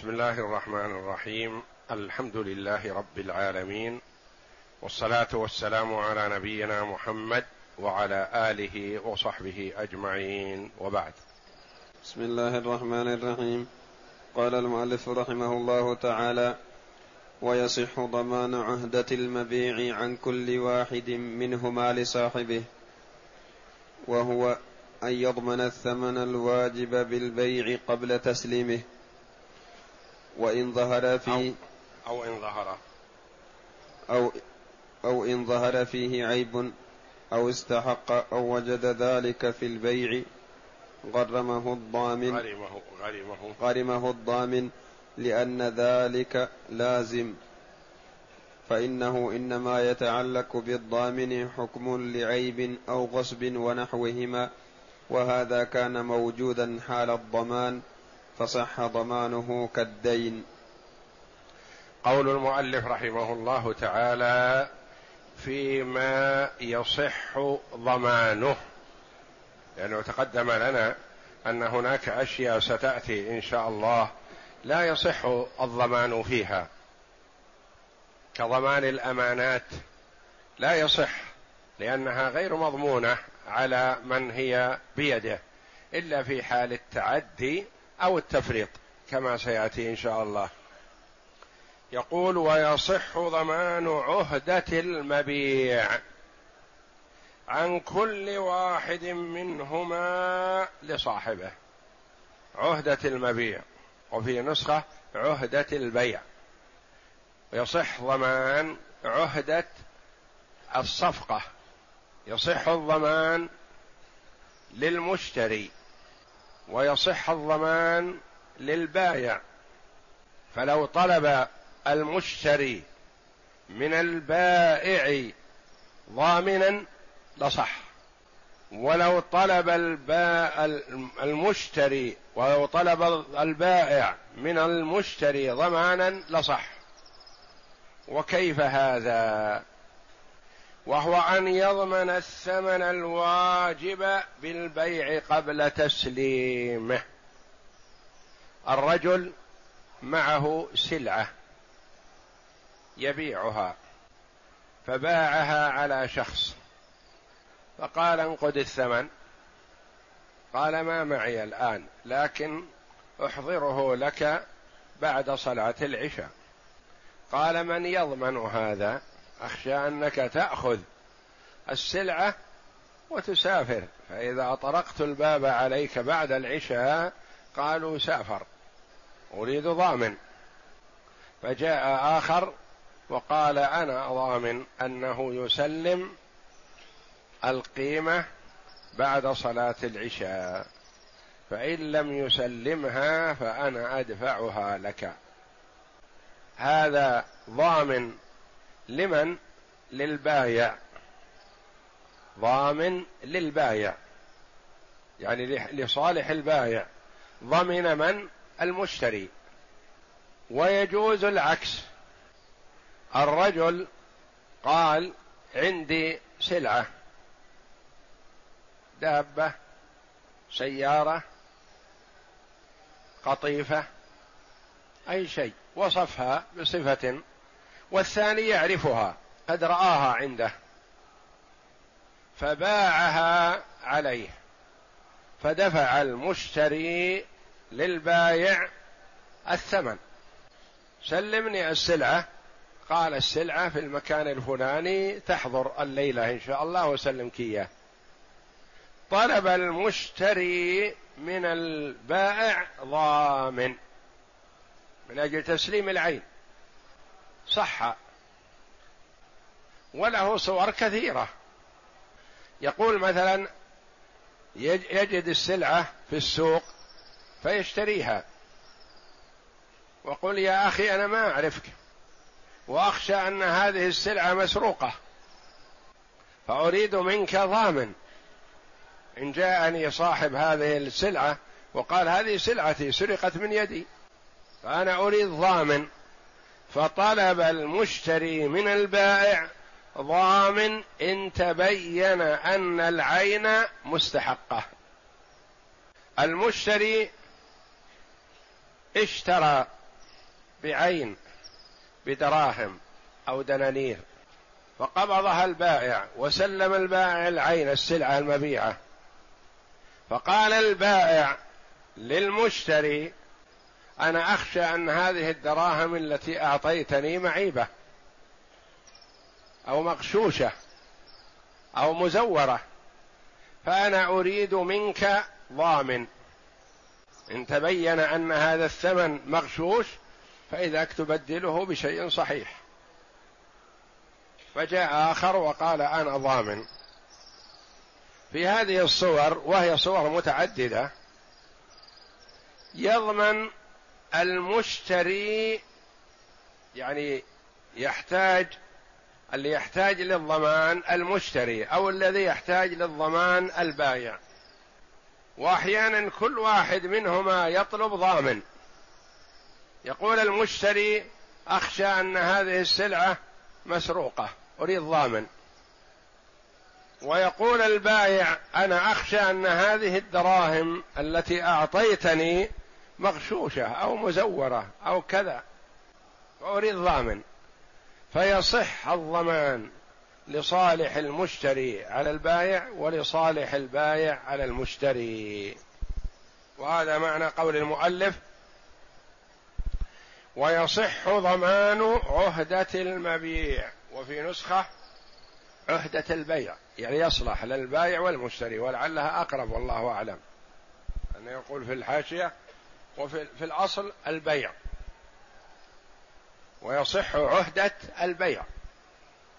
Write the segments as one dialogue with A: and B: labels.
A: بسم الله الرحمن الرحيم. الحمد لله رب العالمين. والصلاة والسلام على نبينا محمد وعلى آله وصحبه أجمعين. وبعد.
B: بسم الله الرحمن الرحيم. قال المؤلف رحمه الله تعالى ويصح ضمان عهدة المبيع عن كل واحد منهما لصاحبه وهو أن يضمن الثمن الواجب بالبيع قبل تسليمه. وإن ظهر فيه
A: أو, أو إن ظهر.
B: أو أو إن ظهر فيه عيب أو استحق أو وجد ذلك في البيع غرمه الضامن.
A: غرمه غرمه.
B: غرمه الضامن لأن ذلك لازم. فإنه إنما يتعلق بالضامن حكم لعيب أو غصب ونحوهما وهذا كان موجودا حال الضمان. فصح ضمانه كالدين.
A: قول المؤلف رحمه الله تعالى فيما يصح ضمانه. لأنه تقدم لنا أن هناك أشياء ستأتي إن شاء الله لا يصح الضمان فيها. كضمان الأمانات لا يصح لأنها غير مضمونة على من هي بيده إلا في حال التعدي أو التفريط كما سيأتي إن شاء الله. يقول ويصح ضمان عهدة المبيع عن كل واحد منهما لصاحبه. عهدة المبيع وفي نسخة عهدة البيع. يصح ضمان عهدة الصفقة. يصح الضمان للمشتري. ويصح الضمان للبايع فلو طلب المشتري من البائع ضامنا لصح. ولو طلب الباء المشتري ولو طلب البائع من المشتري ضمانا لصح. وكيف هذا؟ وهو أن يضمن الثمن الواجب بالبيع قبل تسليمه. الرجل معه سلعة يبيعها فباعها على شخص. فقال انقد الثمن. قال ما معي الآن لكن أحضره لك بعد صلاة العشاء. قال من يضمن هذا؟ أخشى أنك تأخذ السلعة وتسافر. فإذا طرقت الباب عليك بعد العشاء قالوا سافر أريد ضامن. فجاء آخر وقال أنا ضامن أنه يسلم القيمة بعد صلاة العشاء فإن لم يسلمها فأنا أدفعها لك. هذا ضامن لمن؟ للبايع. ضامن للبايع. يعني لصالح البايع. ضمن من؟ المشتري. ويجوز العكس. الرجل قال عندي سلعة. دابة سيارة قطيفة أي شيء. وصفها بصفة والثاني يعرفها قد رآها عنده. فباعها عليه. فدفع المشتري للبايع الثمن. سلمني السلعة. قال السلعة في المكان الفلاني تحضر الليلة إن شاء الله وسلمك إياه. طلب المشتري من البائع ضامن. من أجل تسليم العين. صح. وله صور كثيرة. يقول مثلا يجد السلعة في السوق فيشتريها. وقل يا أخي أنا ما أعرفك. وأخشى أن هذه السلعة مسروقة. فأريد منك ضامن. إن جاءني صاحب هذه السلعة وقال هذه سلعتي سرقت من يدي فأنا أريد ضامن. فطلب المشتري من البائع ضامن إن تبين أن العين مستحقة. المشتري اشترى بعين بدراهم أو دنانير فقبضها البائع وسلم البائع العين السلعة المبيعة. فقال البائع للمشتري أنا أخشى أن هذه الدراهم التي أعطيتني معيبة أو مغشوشة أو مزورة فأنا أريد منك ضامن. إن تبين أن هذا الثمن مغشوش فاذاك تبدله بشيء صحيح. فجاء آخر وقال أنا ضامن. في هذه الصور وهي صور متعددة يضمن المشتري يعني يحتاج اللي يحتاج للضمان المشتري أو الذي يحتاج للضمان البايع. وأحيانا كل واحد منهما يطلب ضامن. يقول المشتري أخشى أن هذه السلعة مسروقة أريد ضامن. ويقول البائع أنا أخشى أن هذه الدراهم التي أعطيتني مغشوشة أو مزورة أو كذا واريد ضامن فيصح الضمان لصالح المشتري على البائع ولصالح البائع على المشتري. وهذا معنى قول المؤلف ويصح ضمان عهدة المبيع. وفي نسخة عهدة البيع يعني يصلح للبائع والمشتري ولعلها أقرب والله أعلم. أنه يقول في الحاشية وفي في الأصل البيع. ويصح عهدة البيع.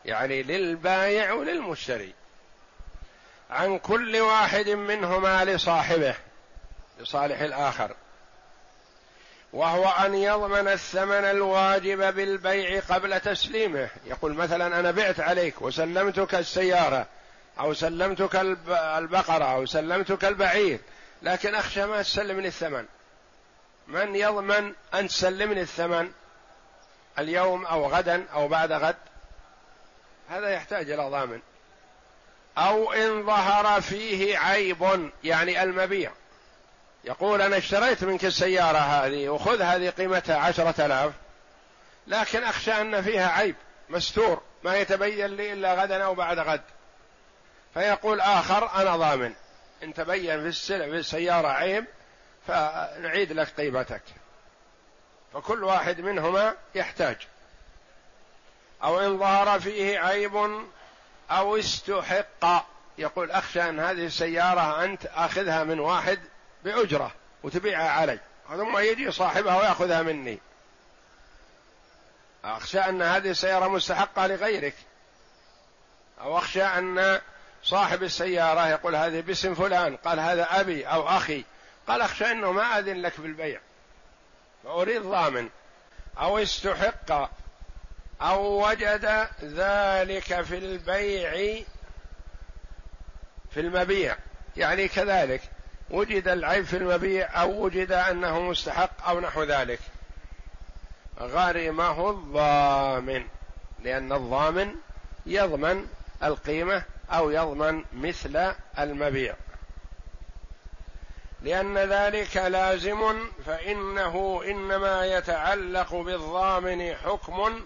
A: يعني للبايع وللمشتري. عن كل واحد منهما لصاحبه لصالح الآخر. وهو أن يضمن الثمن الواجب بالبيع قبل تسليمه. يقول مثلا أنا بعت عليك وسلمتك السيارة أو سلمتك البقرة أو سلمتك البعير لكن أخشى ما تسلمني الثمن. من يضمن أن تسلمني الثمن اليوم أو غدا أو بعد غد؟ هذا يحتاج إلى ضامن. أو إن ظهر فيه عيب يعني المبيع. يقول أنا اشتريت منك السيارة هذه وخذ هذه قيمتها عشرة آلاف لكن أخشى أن فيها عيب مستور ما يتبين لي إلا غدا أو بعد غد. فيقول آخر أنا ضامن. إن تبين في السلع في السيارة عيب فنعيد لك قيمتك فكل واحد منهما يحتاج. أو إن ظهر فيه عيب أو استحق. يقول أخشى أن هذه السيارة أنت أخذها من واحد بأجرة وتبيعها علي. ثم يجي صاحبها ويأخذها مني. أخشى أن هذه السيارة مستحقة لغيرك. أو أخشى أن صاحب السيارة يقول هذه باسم فلان قال هذا أبي أو أخي. قال أخشى أنه ما أذن لك بالبيع فأريد ضامن. أو استحق. أو وجد ذلك في البيع في المبيع. يعني كذلك وجد العيب في المبيع أو وجد أنه مستحق أو نحو ذلك. غرمه الضامن. لأن الضامن يضمن القيمة أو يضمن مثل المبيع. لأن ذلك لازم فإنه إنما يتعلق بالضامن حكم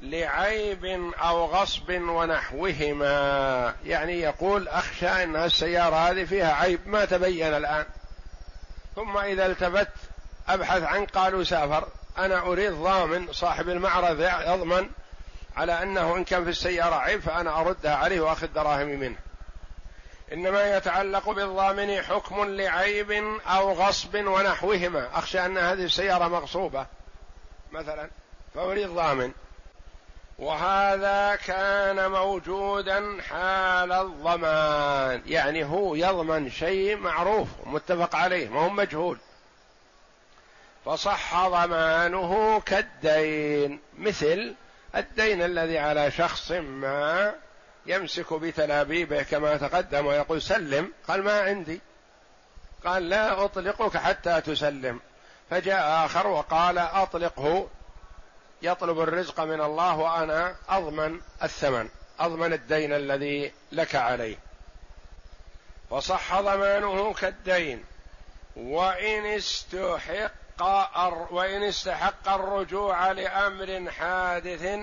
A: لعيب أو غصب ونحوهما. يعني يقول أخشى إن السيارة هذه فيها عيب ما تبين الآن. ثم إذا التفت أبحث عن قالوا سافر. أنا أريد ضامن صاحب المعرض يضمن على أنه إن كان في السيارة عيب فأنا أردها عليه وأخذ دراهمي منه. إنما يتعلق بالضامن حكم لعيب أو غصب ونحوهما. أخشى أن هذه السيارة مغصوبة مثلا فأريد ضامن. وهذا كان موجودا حال الضمان. يعني هو يضمن شيء معروف متفق عليه ما هو مجهول. فصح ضمانه كالدين مثل الدين الذي على شخص ما يمسك بتلابيبه كما تقدم ويقول سلم قال ما عندي. قال لا أطلقك حتى تسلم. فجاء آخر وقال أطلقه. يطلب الرزق من الله وأنا أضمن الثمن أضمن الدين الذي لك عليه. فصح ضمانه كالدين. وإن استحق وإن استحق الرجوع لأمر حادث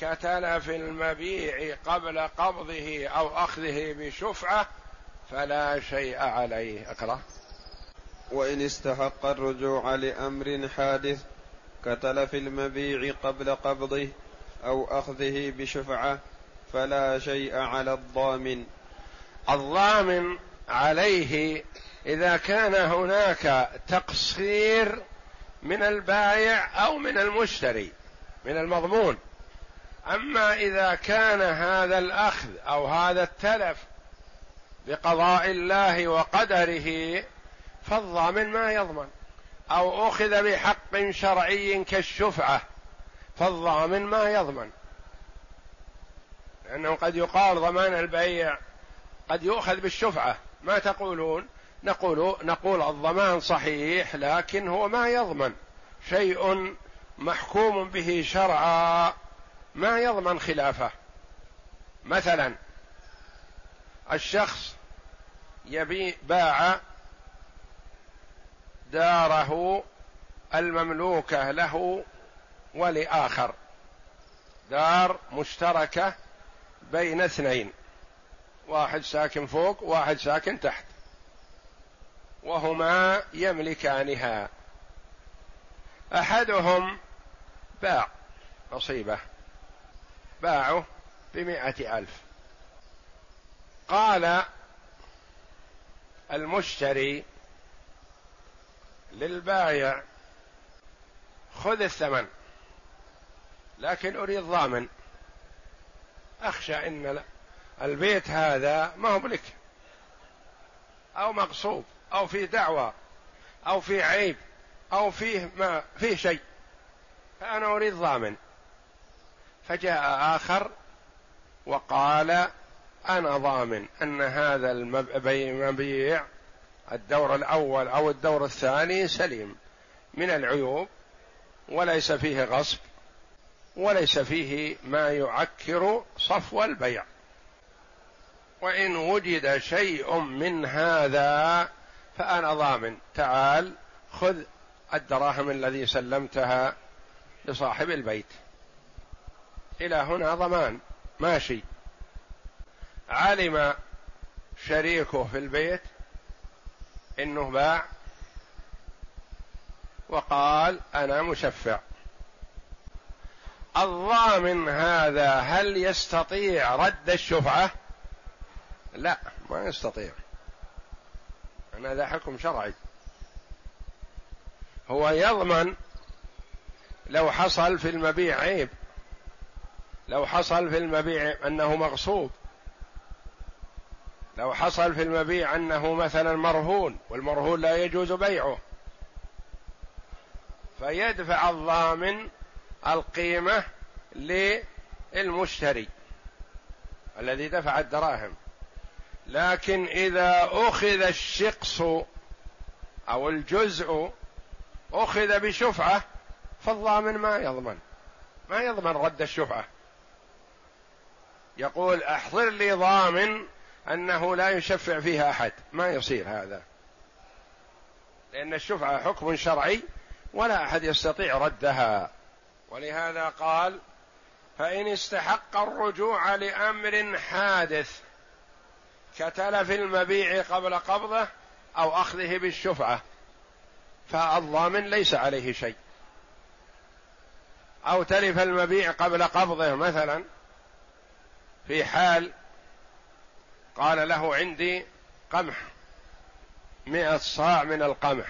A: كتلف المبيع قبل قبضه أو أخذه بشفعة فلا شيء عليه. اقرأ.
B: وإن استحق الرجوع لأمر حادث كتلف المبيع قبل قبضه أو أخذه بشفعة فلا شيء على الضامن.
A: الضامن عليه إذا كان هناك تقصير من البائع أو من المشتري من المضمون. أما إذا كان هذا الأخذ أو هذا التلف بقضاء الله وقدره فالضامن ما يضمن. أو أخذ بحق شرعي كالشفعة فالضامن ما يضمن. لأنه قد يقال ضمان البيع قد يؤخذ بالشفعة. ما تقولون؟ نقول نقول الضمان صحيح لكن هو ما يضمن. شيء محكوم به شرعا. ما يضمن خلافه. مثلا الشخص يبي باع داره المملوكة له ولآخر. دار مشتركة بين اثنين. واحد ساكن فوق واحد ساكن تحت. وهما يملكانها. أحدهم باع نصيبه باعه بمائه ألف. قال المشتري للبايع خذ الثمن لكن أريد ضامن. أخشى إن البيت هذا ما هو لك أو مغصوب أو في دعوى أو في عيب أو فيه ما فيه شيء. فأنا أريد ضامن. فجاء آخر وقال أنا ضامن أن هذا المبيع الدور الأول أو الدور الثاني سليم من العيوب وليس فيه غصب وليس فيه ما يعكر صفو البيع وإن وجد شيء من هذا فأنا ضامن تعال خذ الدراهم الذي سلمتها لصاحب البيت إلى هنا ضمان. ماشي. علم شريكه في البيت إنه باع وقال أنا مشفع. الضامن هذا هل يستطيع رد الشفعة؟ لا ما يستطيع. أن هذا حكم شرعي. هو يضمن لو حصل في المبيع عيب. لو حصل في المبيع أنه مغصوب. لو حصل في المبيع أنه مثلا مرهون والمرهون لا يجوز بيعه. فيدفع الضامن القيمة للمشتري الذي دفع الدراهم. لكن إذا أخذ الشقص أو الجزء أخذ بشفعة فالضامن ما يضمن. ما يضمن رد الشفعة. يقول احضر لي ضامن انه لا يشفع فيها احد. ما يصير هذا. لأن الشفعه حكم شرعي ولا احد يستطيع ردها. ولهذا قال فان استحق الرجوع لامر حادث كتلف المبيع قبل قبضه أو اخذه بالشفعه فالضامن ليس عليه شيء. أو تلف المبيع قبل قبضه مثلا. في حال قال له عندي قمح مئة صاع من القمح.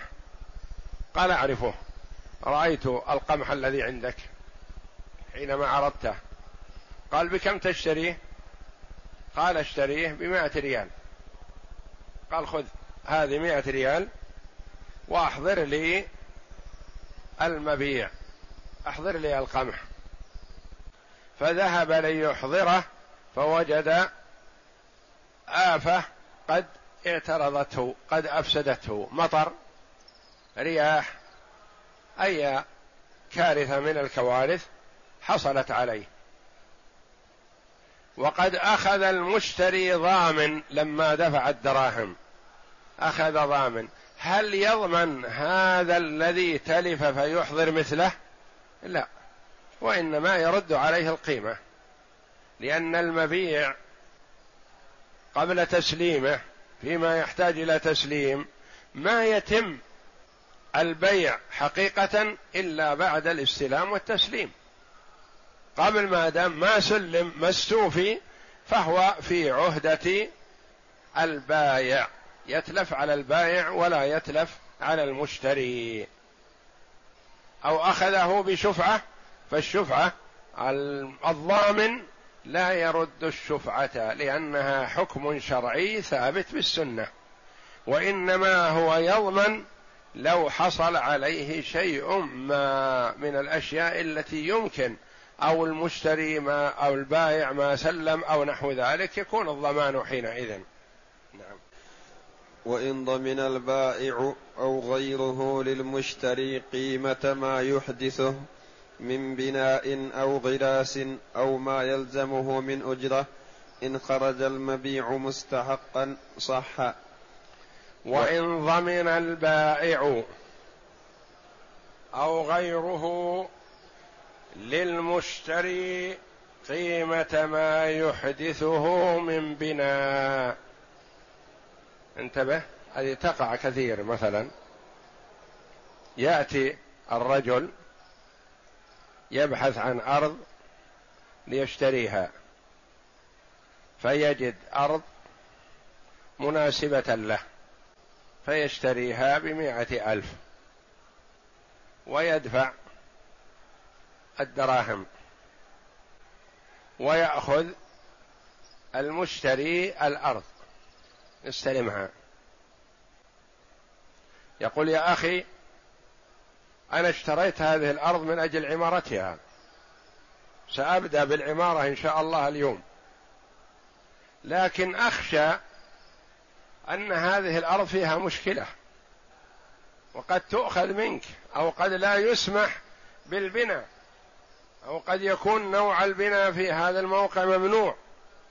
A: قال أعرفه. رأيت القمح الذي عندك حينما عرضته. قال بكم تشتريه؟ قال اشتريه بمائة ريال. قال خذ هذه مائة ريال وأحضر لي المبيع. أحضر لي القمح. فذهب ليحضره فوجد آفة قد اعترضته قد أفسدته. مطر رياح أي كارثة من الكوارث حصلت عليه. وقد أخذ المشتري ضامن لما دفع الدراهم. أخذ ضامن. هل يضمن هذا الذي تلف فيحضر مثله؟ لا. وإنما يرد عليه القيمة. لأن المبيع قبل تسليمه فيما يحتاج إلى تسليم ما يتم البيع حقيقة إلا بعد الاستلام والتسليم. قبل ما دام ما سلم ما استوفي فهو في عهدة البايع. يتلف على البائع ولا يتلف على المشتري. أو أخذه بشفعة فالشفعة الضامن لا يرد الشفعة لأنها حكم شرعي ثابت بالسنة وإنما هو يضمن لو حصل عليه شيء ما من الأشياء التي يمكن أو المشتري ما أو البائع ما سلم أو نحو ذلك يكون الضمان حينئذ. نعم.
B: وإن ضمن البائع أو غيره للمشتري قيمة ما يحدثه من بناء أو غراس أو ما يلزمه من أجرة إن خرج المبيع مستحقا صح
A: وإن ضمن البائع أو غيره للمشتري قيمة ما يحدثه من بناء. انتبه هذه تقع كثير مثلا يأتي الرجل يبحث عن أرض ليشتريها فيجد أرض مناسبة له فيشتريها بمائه ألف ويدفع الدراهم ويأخذ المشتري الأرض يستلمها يقول يا أخي أنا اشتريت هذه الأرض من أجل عمارتها. سأبدأ بالعمارة إن شاء الله اليوم. لكن أخشى أن هذه الأرض فيها مشكلة. وقد تؤخذ منك أو قد لا يسمح بالبناء. أو قد يكون نوع البناء في هذا الموقع ممنوع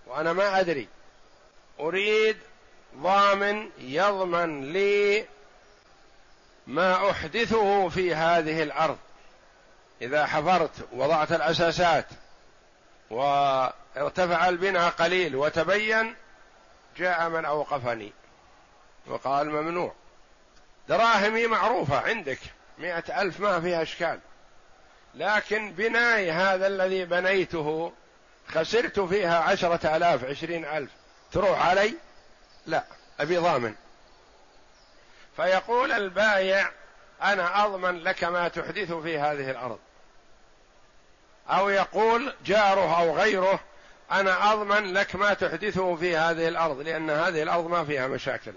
A: وأنا ما أدري. أريد ضامن يضمن لي ما أحدثه في هذه الأرض. إذا حفرت وضعت الأساسات وارتفع البناء قليل وتبين جاء من أوقفني وقال ممنوع. دراهمي معروفة عندك مئة ألف ما فيها إشكال. لكن بناي هذا الذي بنيته خسرت فيها عشرة آلاف عشرين ألف. تروح علي؟ لا أبي ضامن. فيقول البايع أنا أضمن لك ما تحدث في هذه الأرض. أو يقول جاره أو غيره أنا أضمن لك ما تحدثه في هذه الأرض لأن هذه الأرض ما فيها مشاكل.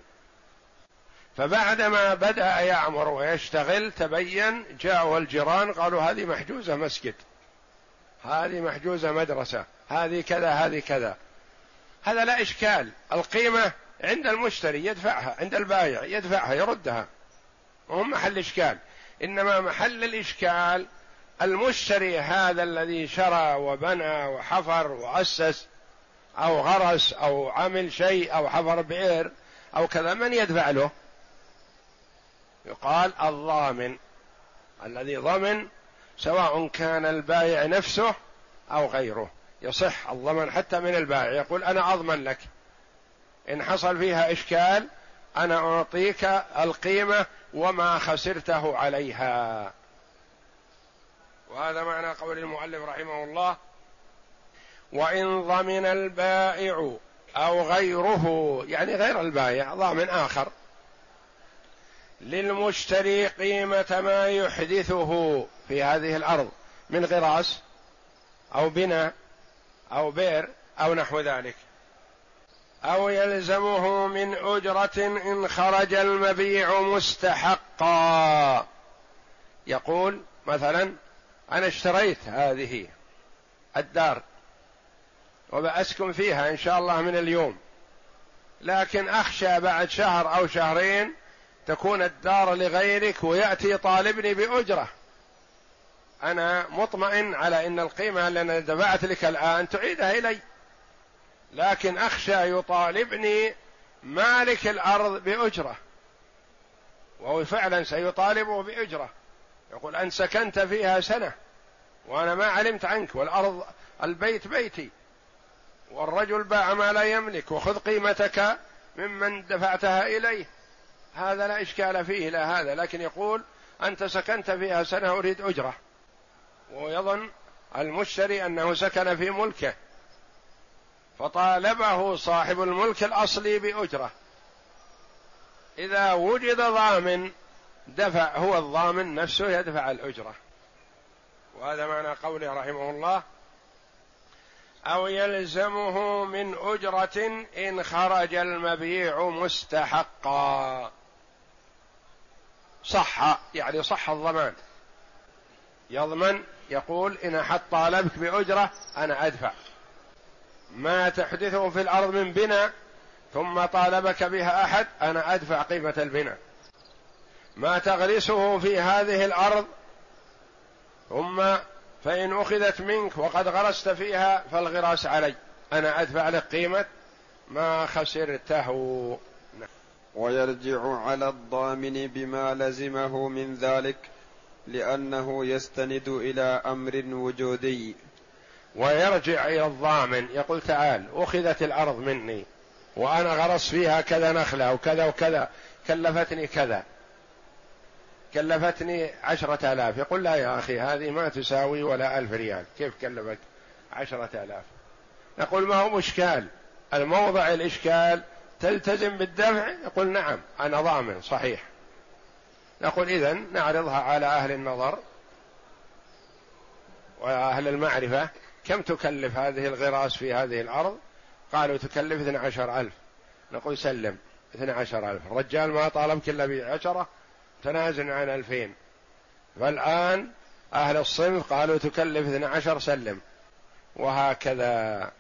A: فبعدما بدأ يعمر ويشتغل تبين جاءوا الجيران قالوا هذه محجوزة مسجد. هذه محجوزة مدرسة. هذه كذا هذه كذا. هذا لا إشكال. القيمة عند المشتري يدفعها عند البائع يدفعها يردها. وهو محل إشكال. إنما محل الإشكال المشتري هذا الذي شرى وبنى وحفر وأسس أو غرس أو عمل شيء أو حفر بئر أو كذا من يدفع له؟ يقال الضامن الذي ضمن سواء كان البائع نفسه أو غيره. يصح الضمن حتى من البائع يقول أنا أضمن لك. إن حصل فيها إشكال أنا أعطيك القيمة وما خسرته عليها. وهذا معنى قول المؤلف رحمه الله وإن ضمن البائع أو غيره يعني غير البائع ضامن آخر. للمشتري قيمة ما يحدثه في هذه الأرض من غراس أو بناء أو بئر أو نحو ذلك. أو يلزمه من أجرة إن خرج المبيع مستحقا. يقول مثلا أنا اشتريت هذه الدار وبأسكن فيها إن شاء الله من اليوم لكن أخشى بعد شهر أو شهرين تكون الدار لغيرك ويأتي طالبني بأجرة. أنا مطمئن على إن القيمة اللي أنا دفعت لك الآن تعيدها إلي. لكن أخشى يطالبني مالك الأرض بأجرة. وهو فعلا سيطالبه بأجرة. يقول أنت سكنت فيها سنة وأنا ما علمت عنك والأرض البيت بيتي. والرجل باع ما لا يملك وخذ قيمتك ممن دفعتها إليه. هذا لا إشكال فيه لا هذا. لكن يقول أنت سكنت فيها سنة أريد أجرة. ويظن المشتري أنه سكن في ملكه. فطالبه صاحب الملك الأصلي بأجرة. إذا وجد ضامن دفع هو الضامن نفسه يدفع الأجرة. وهذا معنى قوله رحمه الله أو يلزمه من أجرة إن خرج المبيع مستحقا. صح يعني صح الضمان. يضمن يقول إن أحد طالبك بأجرة أنا أدفع. ما تحدثه في الأرض من بناء ثم طالبك بها أحد أنا أدفع قيمة البناء. ما تغرسه في هذه الأرض ثم فإن أخذت منك وقد غرست فيها فالغراس علي. أنا أدفع لك قيمة ما خسرته.
B: ويرجع على الضامن بما لزمه من ذلك لأنه يستند إلى أمر وجودي.
A: ويرجع إلى الضامن يقول تعال أخذت الأرض مني وأنا غرس فيها كذا نخلة وكذا وكذا كلفتني كذا. كلفتني عشرة آلاف. يقول لا يا أخي هذه ما تساوي ولا ألف ريال. كيف كلفك عشرة آلاف؟ نقول ما هو مشكال. الموضع الإشكال تلتزم بالدفع؟ يقول نعم أنا ضامن صحيح. نقول إذا نعرضها على أهل النظر وأهل المعرفة. كم تكلف هذه الغراس في هذه الأرض؟ قالوا تكلف 12 ألف. نقول سلم 12 ألف. الرجال ما طالبك إلا بعشرة تنازل عن ألفين. فالآن أهل الصنف قالوا تكلف 12 سلم. وهكذا.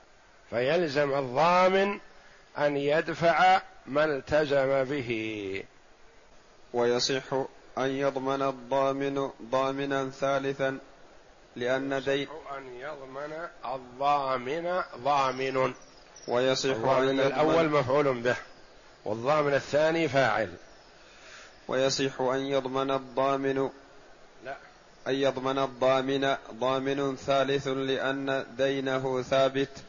A: فيلزم الضامن أن يدفع ما التزم به.
B: ويصح أن يضمن الضامن ضامنا ثالثا لأن دين
A: أن يضمن الضامن ضامن.
B: ويصح أن
A: الأول مفعول به والضامن الثاني فاعل.
B: ويصح أن يضمن الضامن.
A: لا.
B: أن يضمن الضامن ضامن ثالث لأن دينه ثابت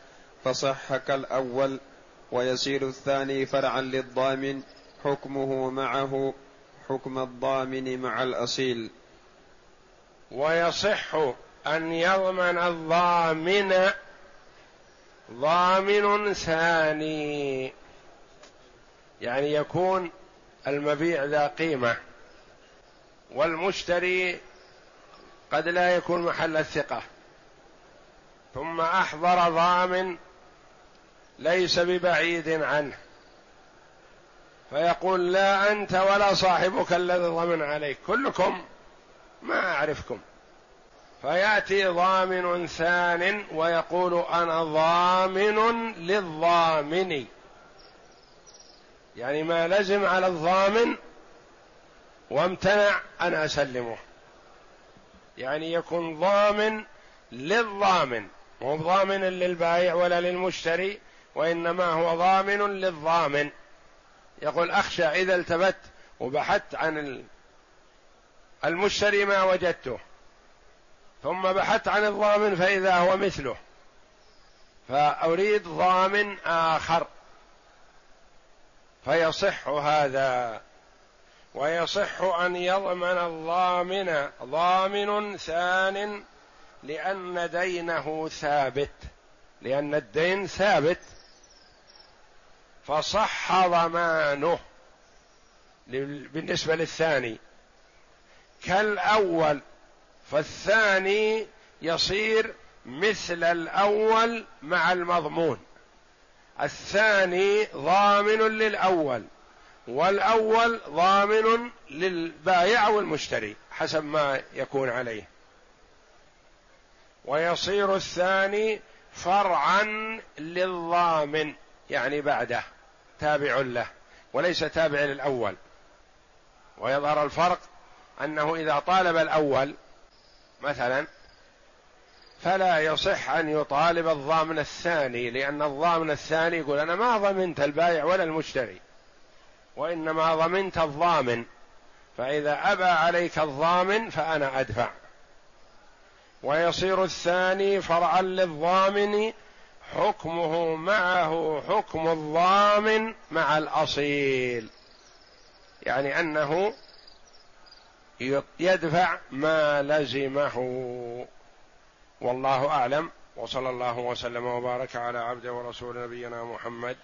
B: فصح كالأول. ويصير الثاني فرعا للضامن حكمه معه حكم الضامن مع الأصيل.
A: ويصح أن يضمن الضامن ضامن ثاني. يعني يكون المبيع ذا قيمة والمشتري قد لا يكون محل الثقة. ثم أحضر ضامن ليس ببعيد عنه. فيقول لا أنت ولا صاحبك الذي ضمن عليك. كلكم ما أعرفكم. فيأتي ضامن ثان ويقول أنا ضامن للضامن. يعني ما لزم على الضامن وامتنع أن أسلمه. يعني يكون ضامن للضامن مو ضامن للبائع ولا للمشتري وإنما هو ضامن للضامن. يقول أخشى إذا التفت وبحثت عن المشتري ما وجدته. ثم بحثت عن الضامن فإذا هو مثله. فأريد ضامن آخر. فيصح هذا. ويصح أن يضمن الضامن ضامن ثان لأن دينه ثابت. لأن الدين ثابت. فصح ضمانه بالنسبة للثاني. كالأول فالثاني يصير مثل الأول مع المضمون. الثاني ضامن للأول والأول ضامن للبائع والمشتري حسب ما يكون عليه. ويصير الثاني فرعا للضامن يعني بعده تابع له وليس تابع للأول. ويظهر الفرق أنه إذا طالب الأول مثلا فلا يصح أن يطالب الضامن الثاني لأن الضامن الثاني يقول أنا ما ضمنت البائع ولا المشتري وإنما ضمنت الضامن فإذا أبى عليك الضامن فأنا أدفع. ويصير الثاني فرعا للضامن حكمه معه حكم الضامن مع الأصيل يعني أنه يدفع ما لزمه. والله أعلم. وصلى الله وسلم وبارك على عبد ورسول نبينا محمد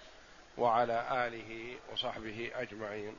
A: وعلى آله وصحبه أجمعين.